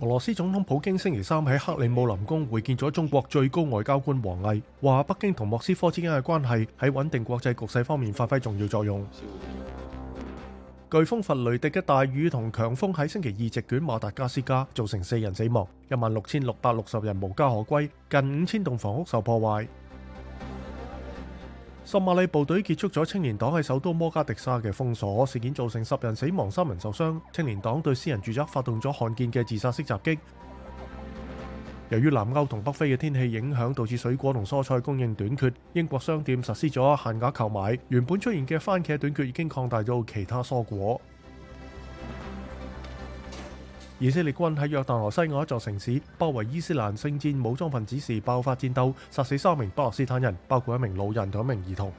俄罗斯总统普京星期三喺克里姆林宫会见咗中国最高外交官王毅，话北京同莫斯科之间嘅关系喺稳定国际局势方面发挥重要作用。飓风弗雷迪嘅大雨同强风喺星期二席卷马达加斯加，造成四人死亡，一万六千六百六十人无家可归，近五千栋房屋受破坏。十马里部隊結束咗青年黨喺首都摩加迪沙嘅封鎖事件，造成十人死亡、三人受傷。青年黨對私人住宅發動咗罕見嘅自殺式襲擊。由於南歐同北非嘅天氣影響，導致水果同蔬菜供應短缺。英國商店實施咗限额購買。原本出現嘅番茄短缺已經擴大咗其他蔬果。以色列軍喺約旦河西岸一座城市包圍伊斯蘭聖戰武裝分子時爆發戰鬥，殺死三名巴勒斯坦人，包括一名老人同一名兒童。